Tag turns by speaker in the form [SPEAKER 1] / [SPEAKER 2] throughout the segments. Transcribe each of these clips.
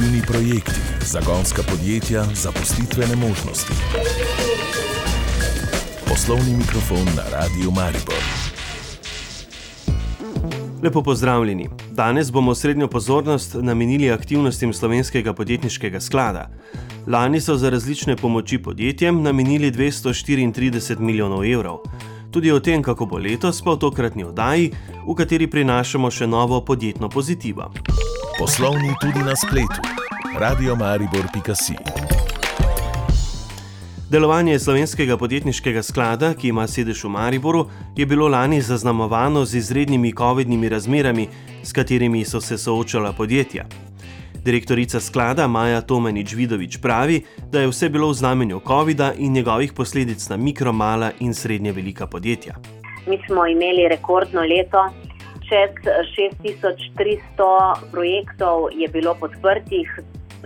[SPEAKER 1] inovativni projekti, zagonska podjetja, zaposlitvene možnosti. Poslovni mikrofon na Radiu Maribor.
[SPEAKER 2] Lepo pozdravljeni. Danes bomo srednjo pozornost namenili aktivnostim slovenskega podjetniškega sklada. Lani so za različne pomoči podjetjem namenili 234 milijonov evrov. Tudi o tem, kako bo letos, pa v tokratni oddaji, v kateri prinašamo še novo podjetno pozitivo.
[SPEAKER 1] Poslovni tudi na spletu. Radio Maribor.si
[SPEAKER 2] Delovanje slovenskega podjetniškega sklada, ki ima sedež v Mariboru, je bilo lani zaznamovano z izrednimi COVID-nimi razmerami, s katerimi so se soočala podjetja. Direktorica sklada Maja Tomenič Vidovič pravi, da je vse bilo v znamenju COVID-a in njegovih posledic na mikro, mala in srednje velika podjetja.
[SPEAKER 3] Mi smo imeli rekordno leto. Čez 6300 projektov je bilo podprtih,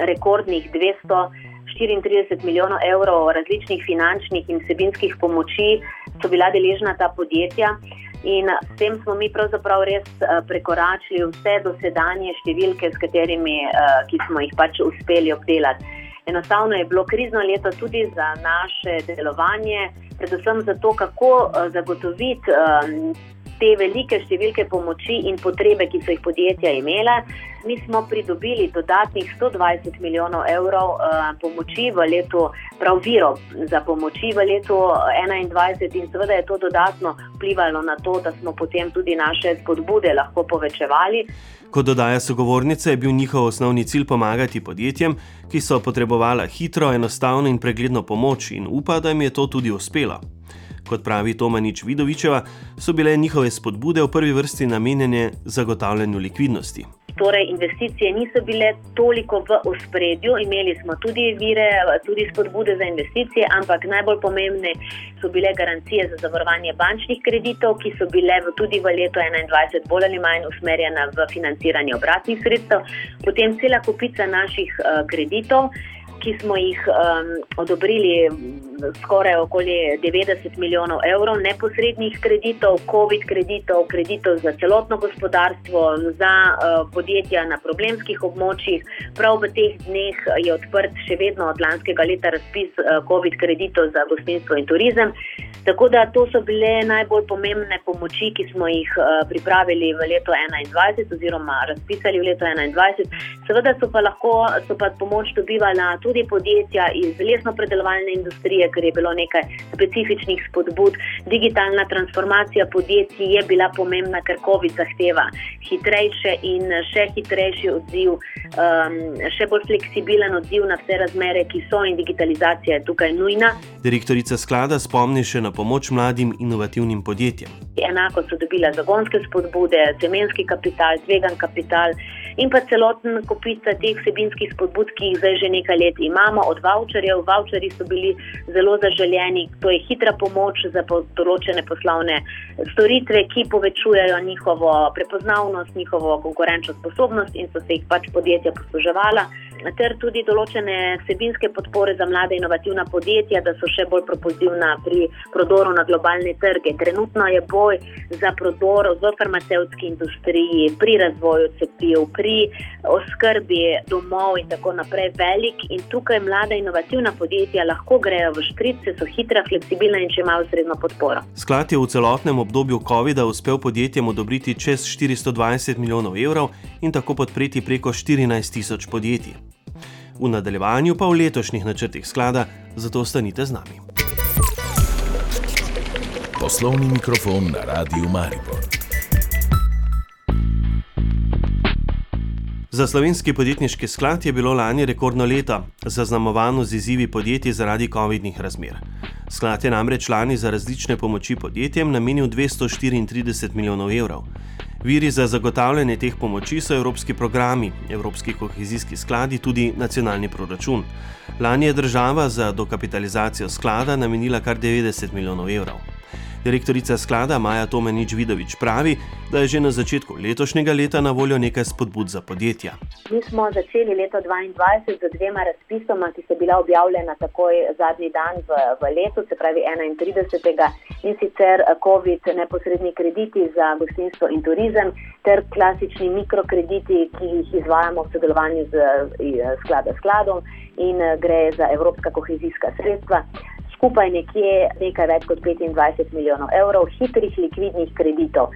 [SPEAKER 3] rekordnih 234 milijonov evrov različnih finančnih in vsebinskih pomoči so bila deležna ta podjetja. In s tem smo mi pravzaprav res eh, prekoračili vse dosedanje številke, s katerimi eh, smo jih pač uspeli obdelati. Enostavno je bilo krizno leto tudi za naše delovanje, predvsem zato, kako eh, zagotoviti te velike številke pomoči in potrebe, ki so jih podjetja imela. Mi smo pridobili dodatnih 120 milijonov evrov uh, pomoči v letu, prav viro za pomoči v letu 2021, in seveda je to dodatno vplivalo na to, da smo potem tudi naše spodbude lahko povečevali.
[SPEAKER 2] Kot dodaja sogovornica, je bil njihov osnovni cilj pomagati podjetjem, ki so potrebovala hitro, enostavno in pregledno pomoč, in upa, da jim je to tudi uspelo. Kot pravi Tomanič Vidovičeva, so bile njihove spodbude v prvi vrsti namenjene zagotavljanju likvidnosti.
[SPEAKER 3] Torej, investicije niso bile toliko v ospredju, imeli smo tudi vire, tudi spodbude za investicije, ampak najbolj pomembne so bile garancije za zavarovanje bančnih kreditov, ki so bile tudi v letu 2021 bolj ali manj usmerjene v financiranje obratnih sredstev, potem cela kupica naših uh, kreditov ki smo jih um, odobrili skoraj okoli 90 milijonov evrov neposrednih kreditov, COVID kreditov, kreditov za celotno gospodarstvo, za uh, podjetja na problemskih območjih. Prav v teh dneh je odprt še vedno od lanskega leta razpis uh, COVID kreditov za gostinstvo in turizem. Tako da to so bile najbolj pomembne pomoči, ki smo jih uh, pripravili v letu 2021 oziroma razpisali v letu 2021. Seveda so pa lahko so pa pomoč dobivala tudi podjetja iz lesno-predelovalne industrije, ker je bilo nekaj specifičnih spodbud. Digitalna transformacija podjetij je bila pomembna, ker COVID zahteva hitrejše in še hitrejši odziv, um, še bolj fleksibilen odziv na vse razmere, ki so in digitalizacija je tukaj nujna.
[SPEAKER 2] Direktorica sklada spomni še na pomoč mladim inovativnim podjetjem.
[SPEAKER 3] Enako so dobila zagonske spodbude, semenski kapital, tvegan kapital in pa celoten kopica teh vsebinskih spodbud, ki jih zdaj že nekaj let imamo, od voucherjev. Voucherji so bili zelo zaželjeni, to je hitra pomoč za določene poslovne storitve, ki povečujejo njihovo prepoznavnost, njihovo konkurenčno sposobnost in so se jih pač podjetja posluževala ter tudi določene vsebinske podpore za mlade inovativna podjetja, da so še bolj propozivna pri prodoru na globalne trge. Trenutno je boj za prodor v farmacevtski industriji, pri razvoju cepiv, pri oskrbi domov in tako naprej velik in tukaj mlada inovativna podjetja lahko grejo v šprice, so hitra, fleksibilna in če imajo srednjo podporo.
[SPEAKER 2] Sklad je v celotnem obdobju COVID-a uspel podjetjem odobriti čez 420 milijonov evrov in tako podpreti preko 14 tisoč podjetij v nadaljevanju pa v letošnjih načrtih sklada, zato ostanite z nami.
[SPEAKER 1] Poslovni mikrofon na Radiu Maribor.
[SPEAKER 2] Za slovenski podjetniški sklad je bilo lani rekordno leto, zaznamovano z izzivi podjetij zaradi COVID-nih razmer. Sklad je namreč lani za različne pomoči podjetjem namenil 234 milijonov evrov. Viri za zagotavljanje teh pomoči so evropski programi, evropski kohezijski skladi, tudi nacionalni proračun. Lani je država za dokapitalizacijo sklada namenila kar 90 milijonov evrov. Direktorica sklada Maja Tomenič Vidovič pravi, da je že na začetku letošnjega leta na voljo nekaj spodbud za podjetja.
[SPEAKER 3] Mi smo začeli leto 2022 z dvema razpisoma, ki so bila objavljena takoj zadnji dan v, v letu, se pravi 31. in sicer COVID neposredni krediti za gostinstvo in turizem ter klasični mikrokrediti, ki jih izvajamo v sodelovanju z sklada skladom in gre za evropska kohezijska sredstva skupaj nekje nekaj več kot 25 milijonov evrov hitrih likvidnih kreditov.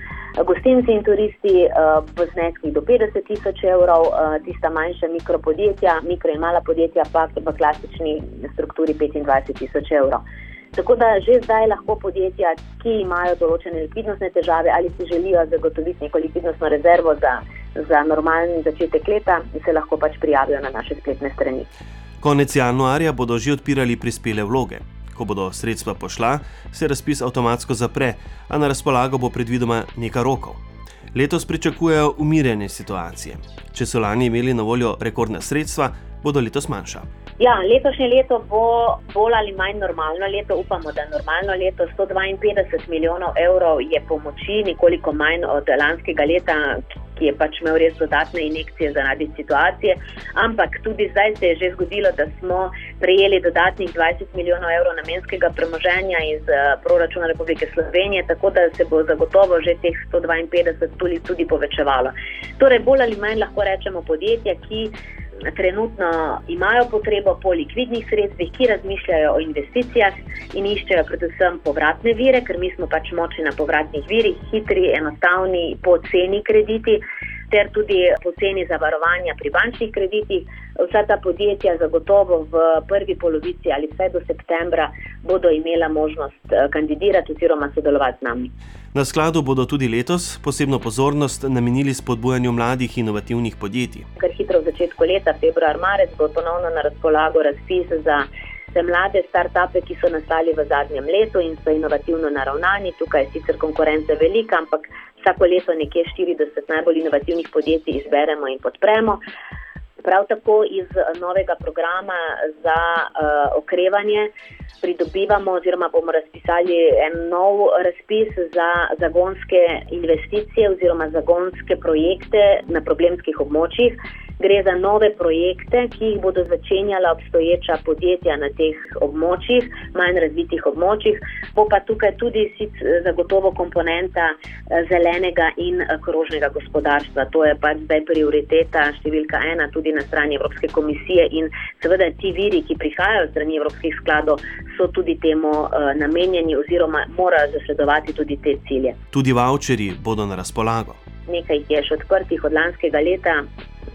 [SPEAKER 3] Gostinci in turisti uh, v zneskih do 50 tisoč evrov, uh, tista manjša mikropodjetja, mikro in mala podjetja pa v klasični strukturi 25 tisoč evrov. Tako da že zdaj lahko podjetja, ki imajo določene likvidnostne težave ali si želijo zagotoviti neko likvidnostno rezervo za, za normalen začetek leta, se lahko pač prijavijo na naše spletne strani.
[SPEAKER 2] Konec januarja bodo že odpirali prispele vloge. Ko bodo sredstva pošla, se razpis avtomatsko zapre, a na razpolago bo predvidoma nekaj rokov. Letos pričakujejo umirjene situacije. Če so lani imeli na voljo rekordna sredstva, bodo letos manjša.
[SPEAKER 3] Ja, letošnje leto bo bolj ali manj normalno leto. Upamo, da je normalno leto. 152 milijonov evrov je pomoči, nekoliko manj od lanskega leta, ki je pač imel res dodatne injekcije zaradi situacije. Ampak tudi zdaj se je že zgodilo, da smo prejeli dodatnih 20 milijonov evrov namenskega premoženja iz uh, proračuna Republike Slovenije, tako da se bo zagotovo že teh 152 tudi, tudi povečevalo. Torej, bolj ali manj lahko rečemo podjetja, ki trenutno imajo potrebo po likvidnih sredstvih, ki razmišljajo o investicijah in iščejo predvsem povratne vire, ker mi smo pač močni na povratnih virih, hitri, enostavni, poceni krediti. Ter tudi poceni zavarovanja pri bančnih kreditih. Vsa ta podjetja, zagotovo v prvi polovici ali vse do septembra, bodo imela možnost eh, kandidirati oziroma sodelovati z nami.
[SPEAKER 2] Na skladu bodo tudi letos posebno pozornost namenili spodbujanju mladih inovativnih podjetij.
[SPEAKER 3] Kar hitro v začetku leta, februar-marec, bo ponovno na razpolago razpis za vse mlade start-upe, ki so nastali v zadnjem letu in so inovativno naravnani. Tukaj je sicer konkurenca velika, ampak vsako leto nekje 40 najbolj inovativnih podjetij izberemo in podpremo. Prav tako iz novega programa za uh, okrevanje pridobivamo oziroma bomo razpisali en nov razpis za zagonske investicije oziroma zagonske projekte na problemskih območjih. Gre za nove projekte, ki jih bodo začenjala obstoječa podjetja na teh območjih, manj razvitih območjih. Bo pa tukaj tudi zagotovo komponenta eh, zelenega in eh, krožnega gospodarstva. To je pač zdaj prioriteta številka ena tudi na strani Evropske komisije in seveda ti viri, ki prihajajo strani Evropskih skladov, so tudi temu uh, namenjeni oziroma morajo zasledovati tudi te cilje.
[SPEAKER 2] Tudi voucheri bodo na razpolago.
[SPEAKER 3] Nekaj jih je še odprtih od lanskega leta,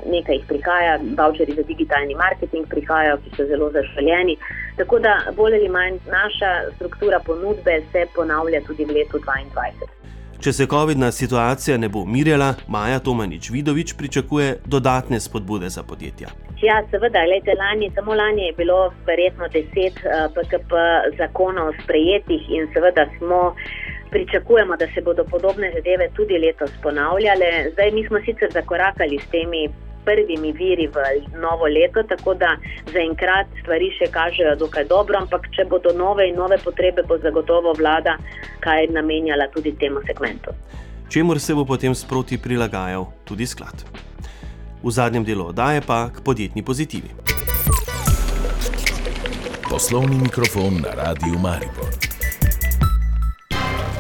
[SPEAKER 3] nekaj jih prihaja, voucheri za digitalni marketing prihajajo, ki so zelo zaželjeni. Tako da bolj ali manj naša struktura ponudbe se ponavlja tudi v letu 2022.
[SPEAKER 2] Če se COVID-na situacija ne bo umirjala, Maja Tomanič Vidovič pričakuje dodatne spodbude za podjetja.
[SPEAKER 3] Ja, seveda, lejte, lani, samo lani je bilo verjetno 10 uh, PKP zakonov sprejetih in seveda smo. Pričakujemo, da se bodo podobne zadeve tudi letos ponavljale. Zdaj, mi smo sicer zakorakali s temi prvimi viri v novo leto, tako da zaenkrat stvari še kažejo dokaj dobro, ampak če bodo nove in nove potrebe, bo zagotovo vlada kaj namenjala tudi temu segmentu.
[SPEAKER 2] Čemur se bo potem sproti prilagajal tudi sklad. V zadnjem delu oddaje pa k podjetni pozitivi.
[SPEAKER 1] Poslovni mikrofon na Radiu Maribor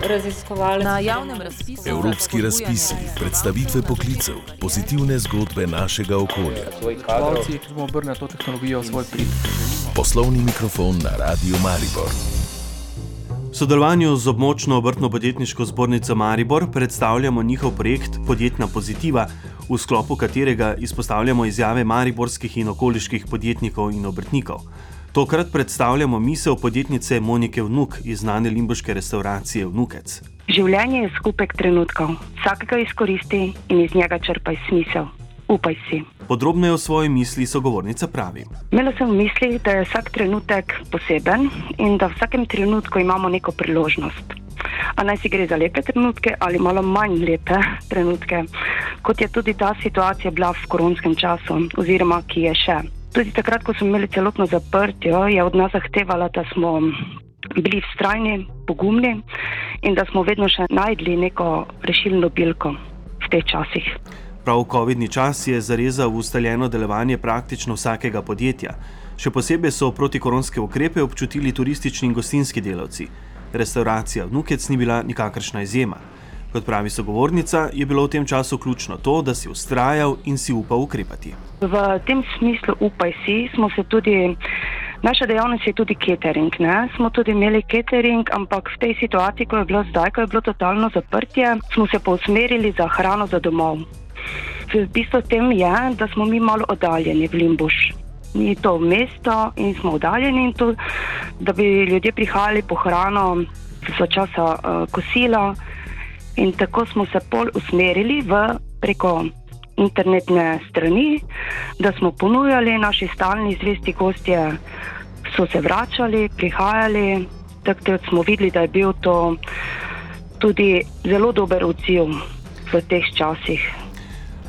[SPEAKER 4] raziskovalec. Na javnem razpisu.
[SPEAKER 1] Evropski razpisi, predstavitve poklicev, pozitivne zgodbe našega okolja.
[SPEAKER 5] Pravci, ki bomo obrnili to tehnologijo v svoj prid.
[SPEAKER 1] Poslovni mikrofon na Radio Maribor.
[SPEAKER 2] V sodelovanju z območno obrtno-podjetniško zbornico Maribor predstavljamo njihov projekt Podjetna pozitiva, v sklopu katerega izpostavljamo izjave mariborskih in okoliških podjetnikov in obrtnikov. Tokrat predstavljamo misel podjetnice Monike Vnuk iz znane limboške restauracije Vnukec.
[SPEAKER 6] Življenje je skupek trenutkov, vsakega izkoristi in iz njega črpaj smisel. Upaj si.
[SPEAKER 2] Podrobneje o svoji misli sogovornica pravi.
[SPEAKER 6] Imela sem v misli, da je vsak trenutek poseben in da v vsakem trenutku imamo neko priložnost. A naj si gre za lepe trenutke ali malo manj lepe trenutke, kot je tudi ta situacija bila v koronskem času, oziroma ki je še. Tudi takrat, ko smo imeli celotno zaprtje, je od nas zahtevala, da smo bili vztrajni, pogumni in da smo vedno še najdli neko rešilno bilko v teh časih.
[SPEAKER 2] Prav COVID-ni čas je zarezal v ustaljeno delovanje praktično vsakega podjetja. Še posebej so protikoronske ukrepe občutili turistični in gostinski delavci. Restauracija Vnukec ni bila nikakršna izjema. Kot pravi sogovornica, je bilo v tem času ključno to, da si ustrajal in si upal ukrepati.
[SPEAKER 6] V tem smislu upaj si, smo se tudi. Naša dejavnost je tudi catering. Ne? Smo tudi imeli catering, ampak v tej situaciji, ko je bilo zdaj, ko je bilo totalno zaprtje, smo se pa usmerili za hrano za domov. V bistvu tem je, da smo mi malo oddaljeni v Limbuš. Ni to mesto in smo oddaljeni in to, da bi ljudje prihajali po hrano za časa uh, kosila. In tako smo se pol usmerili v preko internetne strani, da smo ponujali naši stalni zvesti gostje, so se vračali, prihajali. Takrat smo videli, da je bil to tudi zelo dober odziv v teh časih.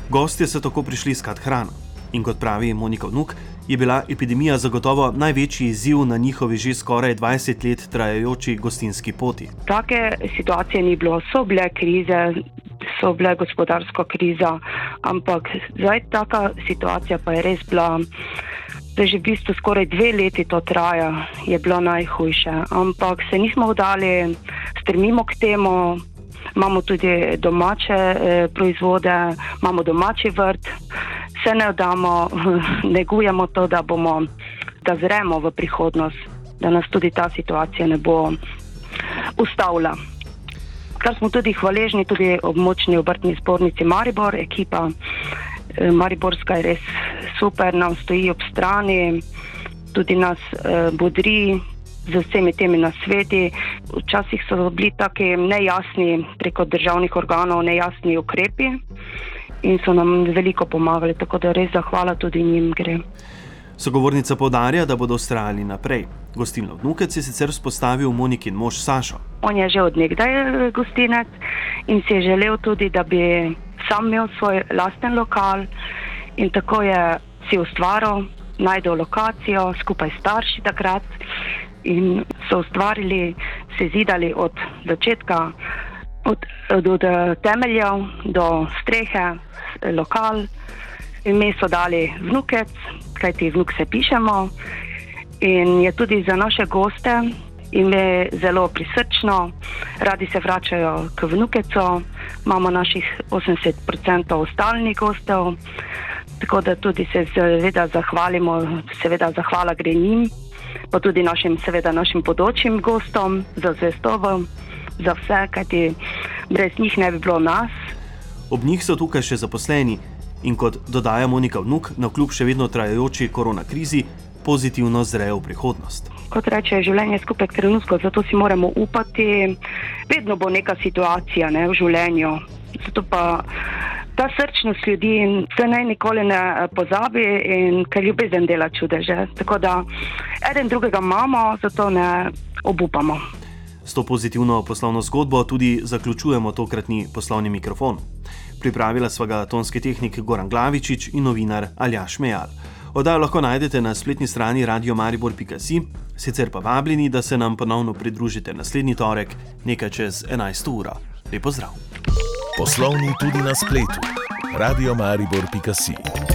[SPEAKER 2] Gostje so tako prišli iskat hrano. In kot pravi Monika Vnuk, je bila epidemija zagotovo največji izziv na njihovi že skoraj 20 let trajajoči gostinski poti.
[SPEAKER 6] Take situacije ni bilo, so bile krize, so bile gospodarska kriza, ampak zdaj taka situacija pa je res bila. Da že v bistvu skoraj dve leti to traja, je bilo najhujše. Ampak se nismo vdali, strmimo k temu, imamo tudi domače eh, proizvode, imamo domači vrt, se ne vdamo, negujemo to, da bomo, da zremo v prihodnost, da nas tudi ta situacija ne bo ustavila. Kar smo tudi hvaležni, tudi območni obrtni zbornici Maribor, ekipa eh, Mariborska je res super, nam stoji ob strani, tudi nas eh, bodri z vsemi temi nasveti. Včasih so bili taki nejasni preko državnih organov, nejasni ukrepi in so nam veliko pomagali, tako da res zahvala tudi njim gre.
[SPEAKER 2] Sogovornica povdarja, da bodo ustrajali naprej. Gostilno Vnukec je sicer vzpostavil Monikin mož Sašo.
[SPEAKER 6] On je že odnegdaj eh, gostinec in si je želel tudi, da bi sam imel svoj lasten lokal in tako je si ustvaril, najdel lokacijo skupaj s starši takrat in so ustvarili, se zidali od začetka, od, od, od temeljev do strehe, lokal. Ime so dali vnukec, kajti vnuk se pišemo. In je tudi za naše goste ime zelo prisrčno, radi se vračajo k vnukecu, imamo naših 80% stalnih gostov, tako da tudi se seveda zahvalimo, seveda zahvala gre njim, pa tudi našim, seveda našim podočim gostom za zvestovo, za vse, kajti brez njih ne bi bilo nas.
[SPEAKER 2] Ob njih so tukaj še zaposleni in kot dodaja Monika Vnuk, na kljub še vedno trajajoči korona krizi, pozitivno zrejo v prihodnost.
[SPEAKER 6] Kot reče, življenje je skupek trenutkov, zato si moramo upati, vedno bo neka situacija ne, v življenju. Zato pa ta srčnost ljudi se naj nikoli ne pozabi in ker ljubezen dela čudeže. Tako da eden drugega imamo, zato ne obupamo.
[SPEAKER 2] S to pozitivno poslovno zgodbo tudi zaključujemo tokratni poslovni mikrofon. Pripravila sva ga tonski tehnik Goran Glavičič in novinar Aljaš Mejal. Oddajo lahko najdete na spletni strani radiomaribor.si, sicer pa vabljeni, da se nam ponovno pridružite naslednji torek, nekaj čez 11 ura. Lep pozdrav!
[SPEAKER 1] Poslovni tudi na spletu. radiomaribor.si